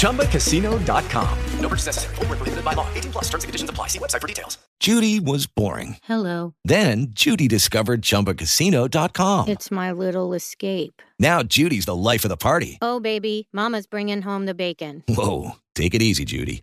ChumbaCasino.com. No purchase necessary. Full prohibited by law. 18 plus terms and conditions apply. See website for details. Judy was boring. Hello. Then Judy discovered ChumbaCasino.com. It's my little escape. Now Judy's the life of the party. Oh, baby, Mama's bringing home the bacon. Whoa, take it easy, Judy.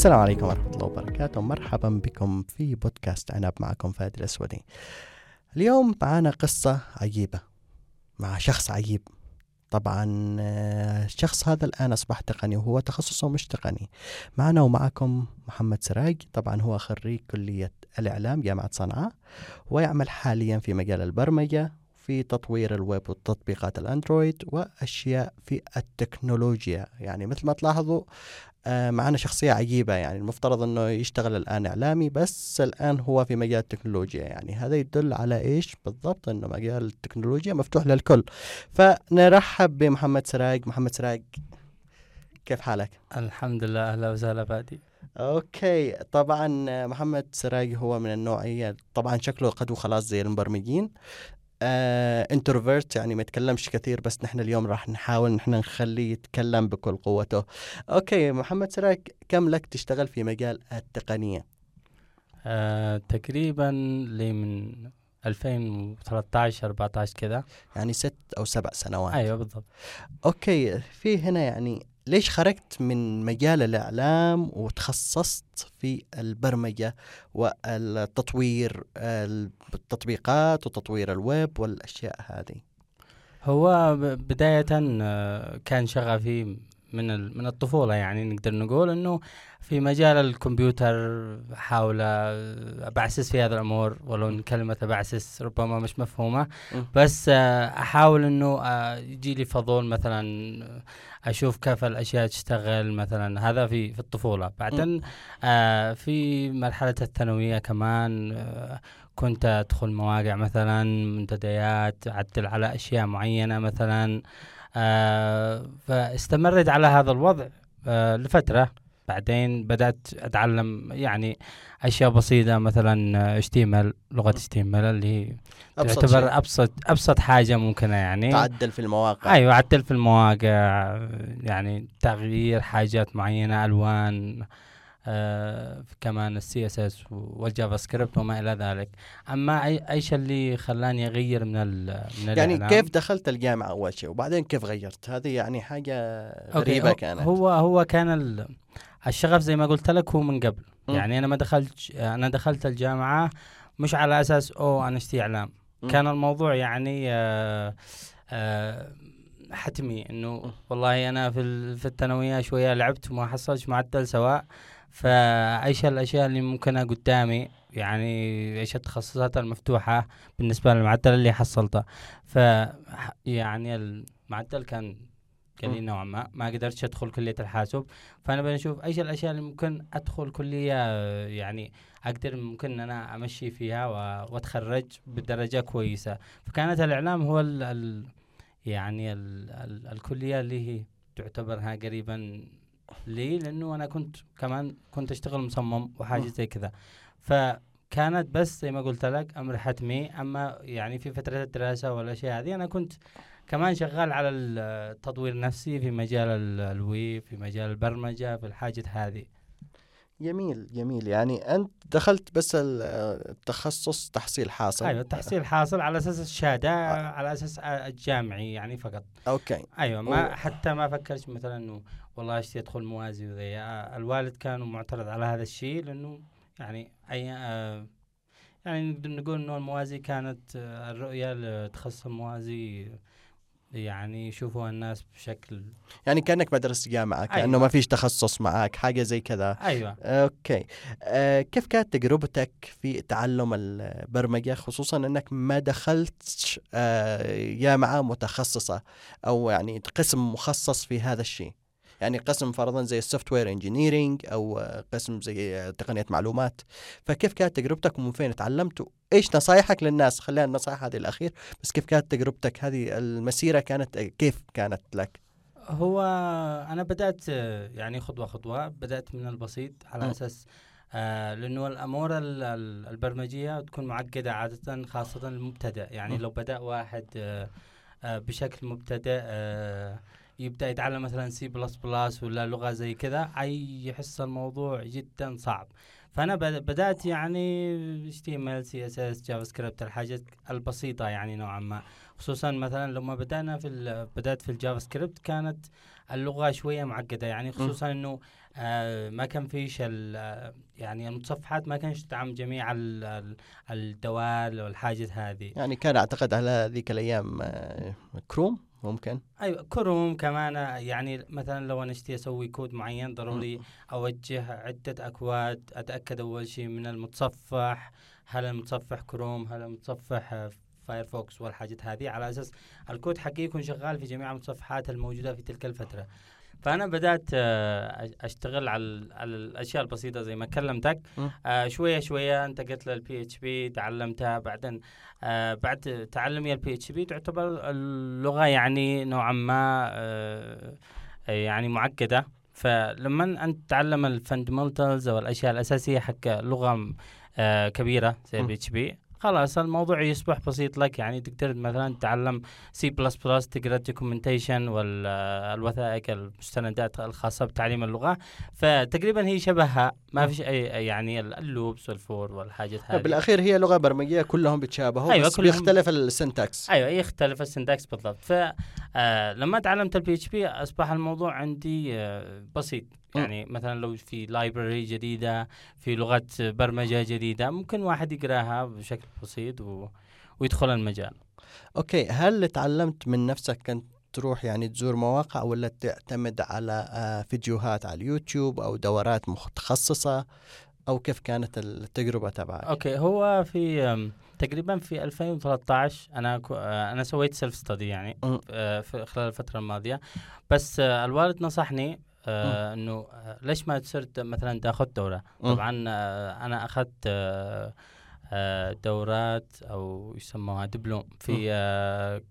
السلام عليكم ورحمة الله وبركاته. مرحبا بكم في بودكاست عنب معكم فهد الأسودي. اليوم معنا قصة عجيبة مع شخص عجيب. طبعا آه، الشخص هذا الآن أصبح تقني وهو تخصصه مش تقني. معنا ومعكم محمد سراج. طبعا هو خريج كلية الإعلام جامعة صنعاء ويعمل حاليا في مجال البرمجة في تطوير الويب وتطبيقات الأندرويد وأشياء في التكنولوجيا. يعني مثل ما تلاحظوا آه، معنا شخصية عجيبة. يعني المفترض أنه يشتغل الآن إعلامي بس الآن هو في مجال التكنولوجيا. يعني هذا يدل على إيش؟ بالضبط أنه مجال التكنولوجيا مفتوح للكل. فنرحب بمحمد سراج. محمد سراج كيف حالك؟ الحمد لله. أهلا وسهلا فادي. Okay. طبعا محمد سراج هو من النوعية طبعا شكله قد خلاص زي المبرمجين. آه introvert يعني ما يتكلمش كثير بس نحن اليوم راح نحاول نحن نخليه يتكلم بكل قوته. okay محمد سراج كم لك تشتغل في مجال التقنية؟ آه تقريبا لي من 2013 14 كذا. يعني ست أو سبع سنوات. أيوه بالضبط. Okay في هنا يعني ليش خرجت من مجال الإعلام وتخصصت في البرمجة والتطوير التطبيقات وتطوير الويب والأشياء هذه؟ هو بداية آه، كان شغفي من من الطفولة يعني نقدر نقول إنه في مجال الكمبيوتر حاول آه، أبعسس في هذه الأمور ولو إن كلمة أبعسس ربما مش مفهومة. م. بس آه، أحاول إنه آه، يجي لي فضول مثلا أشوف كيف الأشياء تشتغل مثلا. هذا في في الطفولة. بعدين في مرحلة الثانوية كمان كنت أدخل مواقع مثلا منتديات أعدل على أشياء معينة مثلا. فاستمرت على هذا الوضع آه لفترة. بعدين بدأت أتعلم يعني أشياء بسيطة مثلا آه، HTML لغه HTML اللي هي أبسط تعتبر شيء. أبسط أبسط حاجة ممكنة يعني. تعدل في المواقع. أيوه عدل في المواقع يعني تغيير حاجات معينة ألوان آه كمان ال CSS وال JavaScript وما إلى ذلك. أما أي أيش اللي خلاني أغير من ال من يعني الإعلام؟ كيف دخلت الجامعة أول شيء؟ وبعدين كيف غيرت؟ هذه يعني حاجة غريبة كانت. هو هو كان ال- الشغف زي ما قلت لك هو من قبل. م. يعني أنا ما دخلت أنا دخلت الجامعة مش على أساس أوه أنا اشتي إعلام. م. كان الموضوع يعني آه آه حتمي إنه والله أنا في في الثانوية شوية لعبت وما حصلتش معدل سواء. فأيش الأشياء اللي ممكنه قدامي؟ يعني إيش التخصصات المفتوحة بالنسبة للمعدل اللي حصلته؟ ف يعني المعدل كان قليل نوعا ما ما قدرتش أدخل كلية الحاسب فأنا بنشوف إيش الأشياء اللي ممكن أدخل كلية يعني أقدر ممكن إن أنا أمشي فيها وأتخرج بدرجة كويسة. فكانت الإعلام هو ال ال يعني ال ال الكلية اللي هي تعتبرها قريبا لي لأنه أنا كنت كمان كنت أشتغل مصمم وحاجة زي كذا فكانت بس زي ما قلت لك أمر حتمي. أما يعني في فترة الدراسة والاشياء هذه أنا كنت كمان شغال على التطوير نفسي في مجال ال- الويب في مجال البرمجة في الحاجة هذه. جميل جميل. يعني أنت دخلت بس ال- التخصص تحصيل حاصل. أيوه التحصيل حاصل على أساس الشهادة على أساس الجامعي يعني فقط. Okay. أيوه ما حتى ما فكرت مثلا إنه والله اشتي ادخل موازي وذي. آه، الوالد كان معترض على هذا الشيء لأنه يعني أي آه، يعني نقدر نقول إنه الموازي كانت آه، الرؤية لتخصص الموازي يعني يشوفوها الناس بشكل يعني كأنك مدرسة جامعة كأنه أيوة. ما فيش تخصص معك حاجة زي كذا. أيوه. أوكي. آه كيف كانت تجربتك في تعلم البرمجة؟ خصوصا إنك ما دخلت آه جامعة متخصصة أو يعني قسم مخصص في هذا الشيء. يعني قسم فرضا زي ال software engineering أو قسم زي تقنية معلومات. فكيف كانت تجربتك ومن فين تعلمت؟ إيش نصايحك للناس؟ خلينا النصائح هذه الأخير. بس كيف كانت تجربتك؟ هذه المسيرة كانت كيف كانت لك؟ هو أنا بدأت يعني خطوة خطوة بدأت من البسيط على م. أساس آه لأنه الأمور ال- ال- البرمجية تكون معقدة عادة خاصة المبتدئ يعني م. لو بدأ واحد آه آه بشكل مبتدئ آه يبدأ يتعلم مثلا سي بلس بلس ولا لغة زي كذا أي يحس الموضوع جدا صعب. فأنا بد- بدأت يعني اتش تي ام ال سي اس اس جافا سكريبت الحاجات البسيطة يعني نوعا ما. خصوصا مثلا لما بدأنا في بدأت في ال JavaScript كانت اللغة شوية معقدة. يعني خصوصا إنه آه ما كان فيش ال- آه، يعني المتصفحات ما كانش تدعم جميع ال- ال- الدوال والحاجات هذه. يعني كان أعتقد على ذيك الأيام آه، كروم ممكن؟ أيوه كروم كمان يعني مثلا لو أنا اشتي أسوي كود معين ضروري أوجه عدة أكواد أتأكد أول شيء من المتصفح هل المتصفح كروم هل المتصفح Firefox والحاجات هذه. على أساس الكود حقي يكون شغال في جميع المتصفحات الموجودة في تلك الفترة. فأنا بدأت آه، أشتغل على, على الأشياء البسيطة زي ما كلمتك. آه شوية شوية انتقلت لل PHP تعلمتها بعدين آه بعد تعلمي ال PHP تعتبر اللغة يعني نوعا ما يعني معقدة فلما أنت تتعلم ال fundamentals أو الأشياء الأساسية حق لغة كبيرة زي. ال PHP خلاص الموضوع يصبح بسيط لك. يعني تقدر مثلا تتعلم سي بلس بلس تقرأ ال documentation والوثائق المستندات الخاصة بتعليم اللغة. فتقريبا هي شبهها. ما فيش أي يعني ال loops وال for والحاجات هذه. بالأخير هي لغة برمجية كلهم بيتشابهوا أيوة، بس كلهم- بيختلف ال syntax أيوه يختلف ال syntax بالضبط. فلما تعلمت ال PHP أصبح الموضوع عندي آه، م. يعني مثلا لو في library جديدة في لغة برمجة جديدة ممكن واحد يقراها بشكل بسيط و... ويدخل المجال Okay هل تعلمت من نفسك كنت تروح يعني تزور مواقع ولا تعتمد على آه، فيديوهات على اليوتيوب أو دورات متخصصه أو كيف كانت التجربة تبعك Okay هو في تقريبا في 2013 أنا آه، أنا سويت self study يعني. آه، في خلال الفترة الماضية بس آه، الوالد نصحني آه، إنه آه، ليش ما تصير ت- مثلا تأخذ دورة. طبعا آه، أنا أخذت آه، دورات أو يسموها دبلوم. في آه،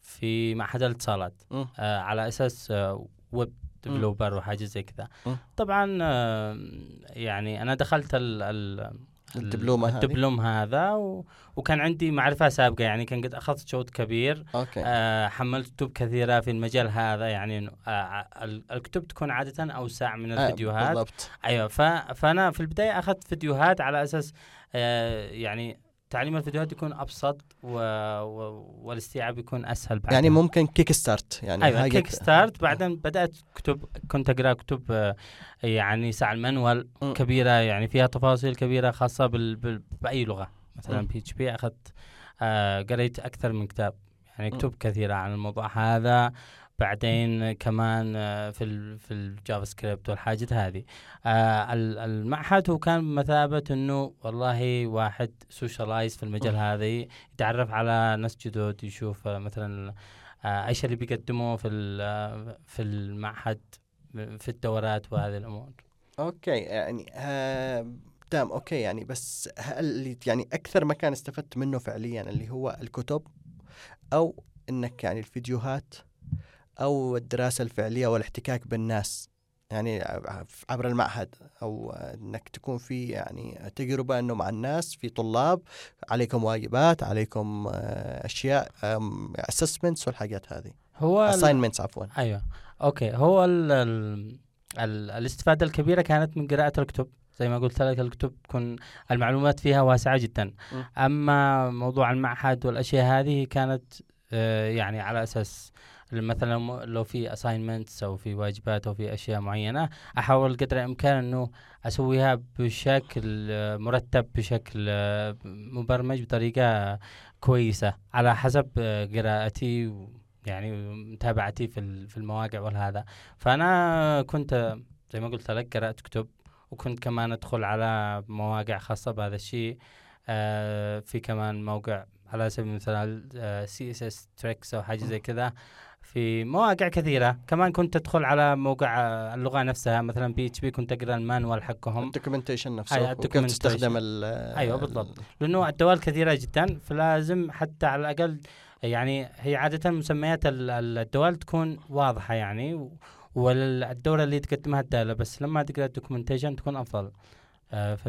في معهد الاتصالات. آه، على أساس آه، web developer وحاجة زي كذا. طبعا آه، يعني أنا دخلت ال ال الدبلومة هذه؟ الدبلوم هذا و... وكان عندي معرفة سابقة يعني كان قد أخذت شوط كبير. okay. آه حملت كتب كثيرة في المجال هذا يعني آه ال- الكتب تكون عادة أوسع من آه، الفيديوهات. بالضبط. أيوة ف... فأنا في البداية أخذت فيديوهات على أساس آه يعني تعليم الفيديوهات يكون أبسط و... و... والاستيعاب يكون أسهل بعدها. يعني ممكن kick start يعني أيوه kick start بعدين بدأت كتب كنت أقرأ كتب آه، يعني ساعة ال manual م. كبيرة يعني فيها تفاصيل كبيرة خاصة بال... بال... بأي لغة مثلا. PHP أخذت آه قريت أكثر من كتاب يعني. كتب كثيرة عن الموضوع هذا بعدين كمان آه، في ال في ال JavaScript والحاجات هذه. آه ال- المعهد هو كان بمثابه إنه والله واحد socialize في المجال. هذا يتعرف على ناس جدد يشوف آه، مثلا إيش اللي بيقدموه في في المعهد في الدورات وهذه الأمور. okay يعني تمام okay يعني بس هل يعني أكثر مكان استفدت منه فعليا اللي هو الكتب أو إنك يعني الفيديوهات؟ أو الدراسة الفعلية والاحتكاك بالناس يعني عبر المعهد أو إنك تكون في يعني تجربة إنه مع الناس في طلاب عليكم واجبات عليكم آه، أشياء assignments والحاجات هذه. هو assignments عفوا. أيوه. okay. هو ال ال ال- الاستفادة الكبيرة كانت من قراءة الكتب. زي ما قلت لك الكتب تكون المعلومات فيها واسعة جدا. م. أما موضوع المعهد والأشياء هذه كانت آه، يعني على أساس مثلا لو في assignments أو في واجبات أو في أشياء معينة أحاول قدر الإمكان إنه أسويها بشكل آه، مرتب بشكل آه، مبرمج بطريقة كويسة على حسب آه، قراءتي يعني متابعتي في في المواقع والهذا. فأنا كنت زي ما قلت لك قرأت كتب وكنت كمان أدخل على مواقع خاصة بهذا الشيء. آه في كمان موقع على سبيل المثال CSS-Tricks أو حاجة زي كذا. في مواقع كثيرة كمان كنت ادخل على موقع آه، اللغة نفسها مثلا PHP كنت أقرأ ال manual حقهم ال documentation نفسه أي، وكيف ال documentation. تستخدم ال أيوة، بالضبط. لأنه الدوال كثيرة جدا فلازم حتى على الأقل يعني هي عادة مسميات ال- ال- الدوال تكون واضحة يعني و- والدالة اللي تقدمها الدالة بس لما تقرأ ال documentation تكون أفضل آه، في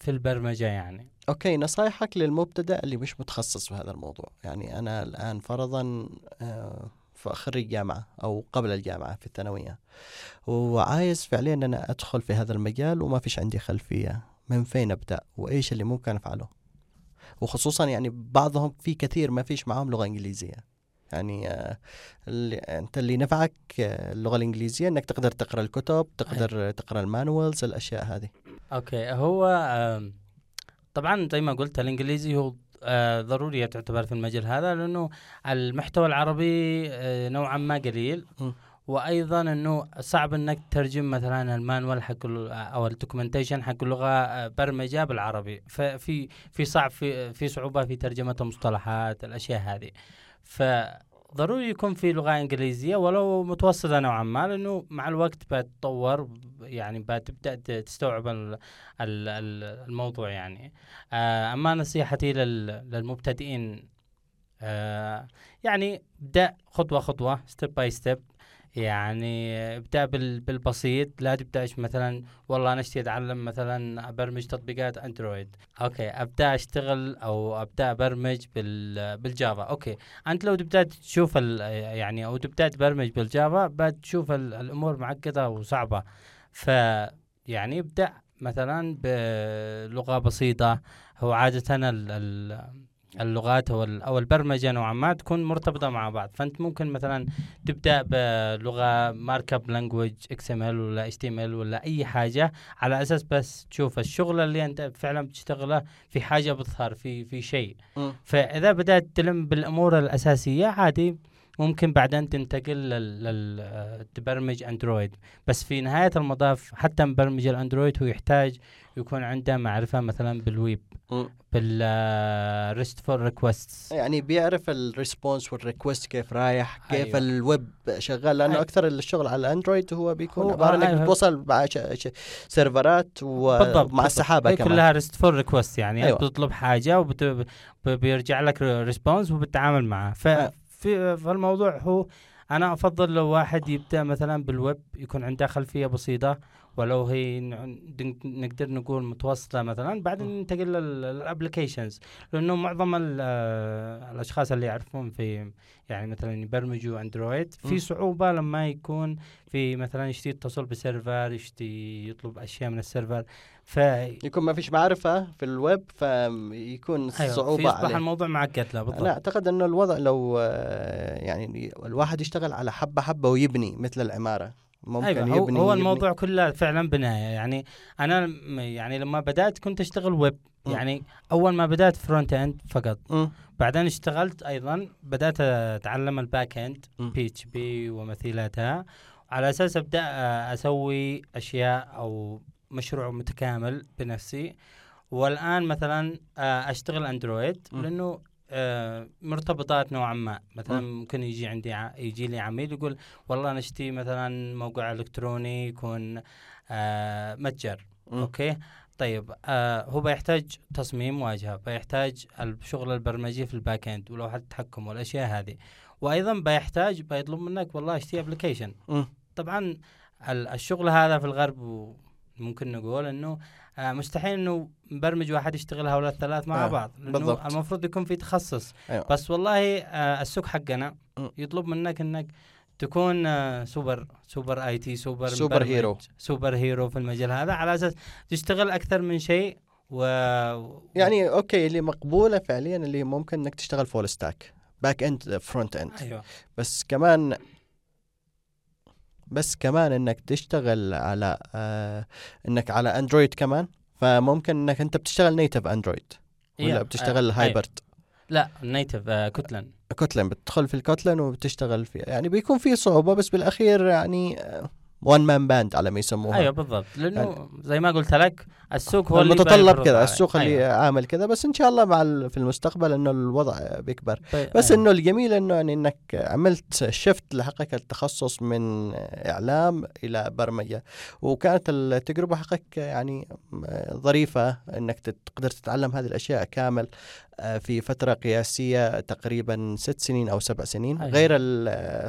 في البرمجة يعني okay نصايحك للمبتدئ اللي مش متخصص في هذا الموضوع يعني أنا الآن فرضا آه، خريج جامعه أو قبل الجامعة في الثانوية. وعايز فعليا إن أنا أدخل في هذا المجال وما فيش عندي خلفية. من فين أبدأ؟ وإيش اللي ممكن أفعله؟ وخصوصا يعني بعضهم في كثير ما فيش معاهم لغة إنجليزية. يعني آه، اللي أنت اللي نفعك آه، اللغة الإنجليزية إنك تقدر تقرأ الكتب تقدر تقرأ ال manuals الأشياء هذه. okay هو طبعا زي ما قلت الإنجليزي هو آه، ضرورية تعتبر في المجال هذا لأنه المحتوى العربي آه، نوعا ما قليل. م. وأيضا إنه صعب إنك تترجم مثلا ال manual حق أو ال documentation حق اللغة آه، برمجة بالعربي. ففي في صعب في في صعوبة في ترجمة المصطلحات الأشياء هذه. فضروري يكون في لغة إنجليزية ولو متوسطة نوعا ما لأنه مع الوقت بتطور يعني بتبدأ تستوعب ال- ال- ال- الموضوع يعني. آه، أما نصيحتي لل- للمبتدئين آه، يعني ابدأ خطوة خطوة step by step يعني ابدأ بال- بالبسيط. لا تبدأش مثلا والله أنا اشتي أتعلم مثلا أبرمج تطبيقات أندرويد. okay أبدأ أشتغل أو أبدأ أبرمج بال بال Java. okay أنت لو تبدأ تشوف يعني أو تبدأ تبرمج بال Java بتشوف ال- الأمور معقدة وصعبة. ف يعني ابدأ مثلا بلغة بسيطة. هو عادة ال اللغات أو ال- أو البرمجة نوعا ما تكون مرتبطة مع بعض. فأنت ممكن مثلا تبدأ بلغة markup language XML ولا HTML ولا أي حاجة على أساس بس تشوف الشغل اللي أنت فعلا بتشتغله في حاجة بتظهر في في شيء. فإذا بدأت تلم بالأمور الأساسية عادي. ممكن بعدين تنتقل لل... لل... آه، تبرمج أندرويد بس في نهاية المطاف حتى مبرمج الأندرويد هو يحتاج يكون عنده معرفة مثلا بالويب م. بال RESTful requests يعني بيعرف ال response وال request كيف رايح كيف أيوة. الويب شغال لأنه أي- أكثر الشغل على الأندرويد هو بيكون هو- عبارة إنك أيوة. بتوصل مع. سيرفرات ومع السحابة كمان كلها RESTful request يعني أيوة. أيوة. بتطلب حاجة وبيرجع لك response وبتتعامل معها أيوة. ففي فالموضوع هو أنا أفضل لو واحد يبدأ مثلا بالويب يكون عنده خلفية بسيطة ولو هي نقدر نقول متوسطة مثلا بعدين ننتقل لل applications لأنه معظم آه، الأشخاص اللي يعرفون في يعني مثلا يبرمجوا أندرويد. في صعوبة لما يكون في مثلا يشتي يتصل بسيرفر يشتي يطلب أشياء من السيرفر. ف يكون ما فيش معرفة في الويب فيكون أيوة صعوبة فيصبح عليه. الموضوع معقد له بالضبط. أنا أعتقد إنه الوضع لو آه، يعني الواحد يشتغل على حبة حبة ويبني مثل العمارة. ممكن أيوه هو, يبني هو يبني. الموضوع كله فعلا بنايه يعني أنا يعني لما بدأت كنت أشتغل ويب. يعني أول ما بدأت front end فقط م. بعدين اشتغلت أيضا بدأت أتعلم ال back end. PHP ومثيلاتها على أساس أبدأ أسوي أشياء أو مشروع متكامل بنفسي والآن مثلا آه، أشتغل Android. لأنه مرتبطات نوعا ما مثلا. ممكن يجي عندي ع- يجي لي عميل يقول والله أنا اشتي مثلا موقع إلكتروني يكون آه، متجر م. أوكي طيب آه هو بيحتاج تصميم واجهة بيحتاج الشغل البرمجي في ال back end ولوحه التحكم والأشياء هذه وأيضا بيحتاج بيطلب منك والله اشتي application. طبعا ال- الشغل هذا في الغرب ممكن نقول انه آه مستحيل إنه مبرمج واحد يشتغل هؤلاء الثلاث مع آه، بعض لأنه بالضبط. المفروض يكون في تخصص أيوة. بس والله آه السوق حقنا. يطلب منك إنك تكون آه، super super IT super super hero. super hero في المجال هذا على أساس تشتغل أكثر من شيء و يعني أوكي اللي مقبولة فعليا اللي ممكن إنك تشتغل full stack back end front end أيوه بس كمان بس كمان إنك تشتغل على آه إنك على Android كمان فممكن إنك أنت بتشتغل native Android ولا بتشتغل آه، hybrid لا native آه Kotlin Kotlin بتدخل في ال Kotlin وبتشتغل فيه يعني بيكون في صعوبة بس بالأخير يعني one man band على ما يسموها أيوه بالضبط لأنه يعني- زي ما قلت لك السوق هو اللي المتطلب بيفرض كذا. السوق اللي أيوة. عامل كذا بس إن شاء الله مع في المستقبل إنه الوضع بيكبر طيب، بس أيوة. إنه الجميل إنه يعني إنك عملت شفت لحقك التخصص من إعلام إلى برمجة وكانت التجربة حقك يعني ظريفة إنك تقدر تتعلم هذه الأشياء كامل في فترة قياسية تقريبا ست سنين أو سبع سنين أيوة. غير ال-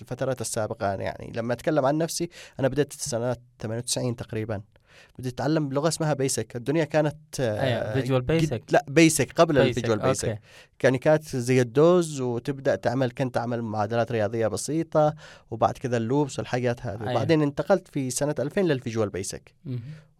الفترات السابقة يعني لما أتكلم عن نفسي أنا بديت سنه 98 تقريبا بديت اتعلم بلغه اسمها Basic الدنيا كانت آه، Visual جد- Basic. لا Basic قبل ال Visual Basic. يعني كانت زي ال DOS وتبدأ تعمل كنت تعمل معادلات رياضية بسيطة وبعد كذا ال loops والحاجات هذه أيوة. وبعدين انتقلت في سنة 2000 لل Visual Basic.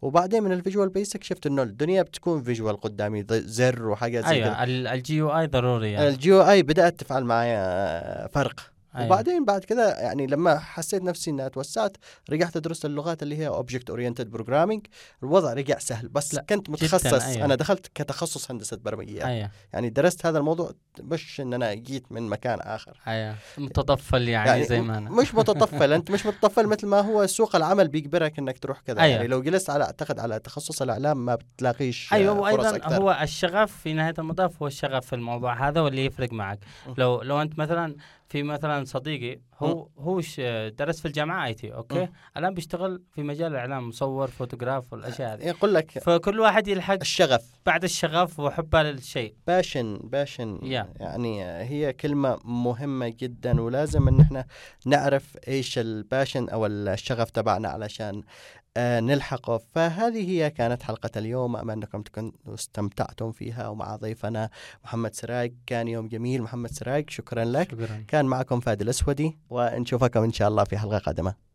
وبعدين من ال Visual Basic شفت إنه الدنيا بتكون visual قدامي زر وحاجات زي أيوه ال- ال GUI ضروري يعني. الجي أو اي بدأت تفعل معايا فرق أيوة. وبعدين بعد كذا يعني لما حسيت نفسي إنها توسعت رجعت أدرس اللغات اللي هي object oriented programming الوضع رجع سهل بس لا، كنت متخصص. أيوة. أنا دخلت كتخصص هندسة برمجيات. أيوه. يعني درست هذا الموضوع مش إن أنا جيت من مكان آخر. أيوه. متطفل يعني, يعني زي ما أنا. مش متطفل. أنت مش متطفل مثل ما هو سوق العمل بيجبرك إنك تروح كذا. أيوة. يعني لو جلست على أعتقد على تخصص الإعلام ما بتلاقيش أيوه وأيضا أكثر. هو الشغف في نهاية المطاف هو الشغف في الموضوع. هذا واللي يفرق معك. لو لو أنت مثلا في مثلا صديقي هو هو ش- درس في الجامعة IT أوكي؟ مم. الآن بيشتغل في مجال الإعلام مصور فوتوغراف والأشياء هذه. يقول لك فكل واحد يلحق الشغف. بعد الشغف وحبه للشيء passion passion. Yeah. يعني هي كلمة مهمة جدا ولازم إن إحنا نعرف إيش ال passion أو الشغف تبعنا علشان آه، نلحقه. فهذه هي كانت حلقة اليوم. أمل أنكم تكونوا استمتعتم فيها ومع ضيفنا محمد سراج كان يوم جميل. محمد سراج شكرا لك. شكرا. كان معكم فادي الأسودي ونشوفكم إن شاء الله في حلقة قادمة.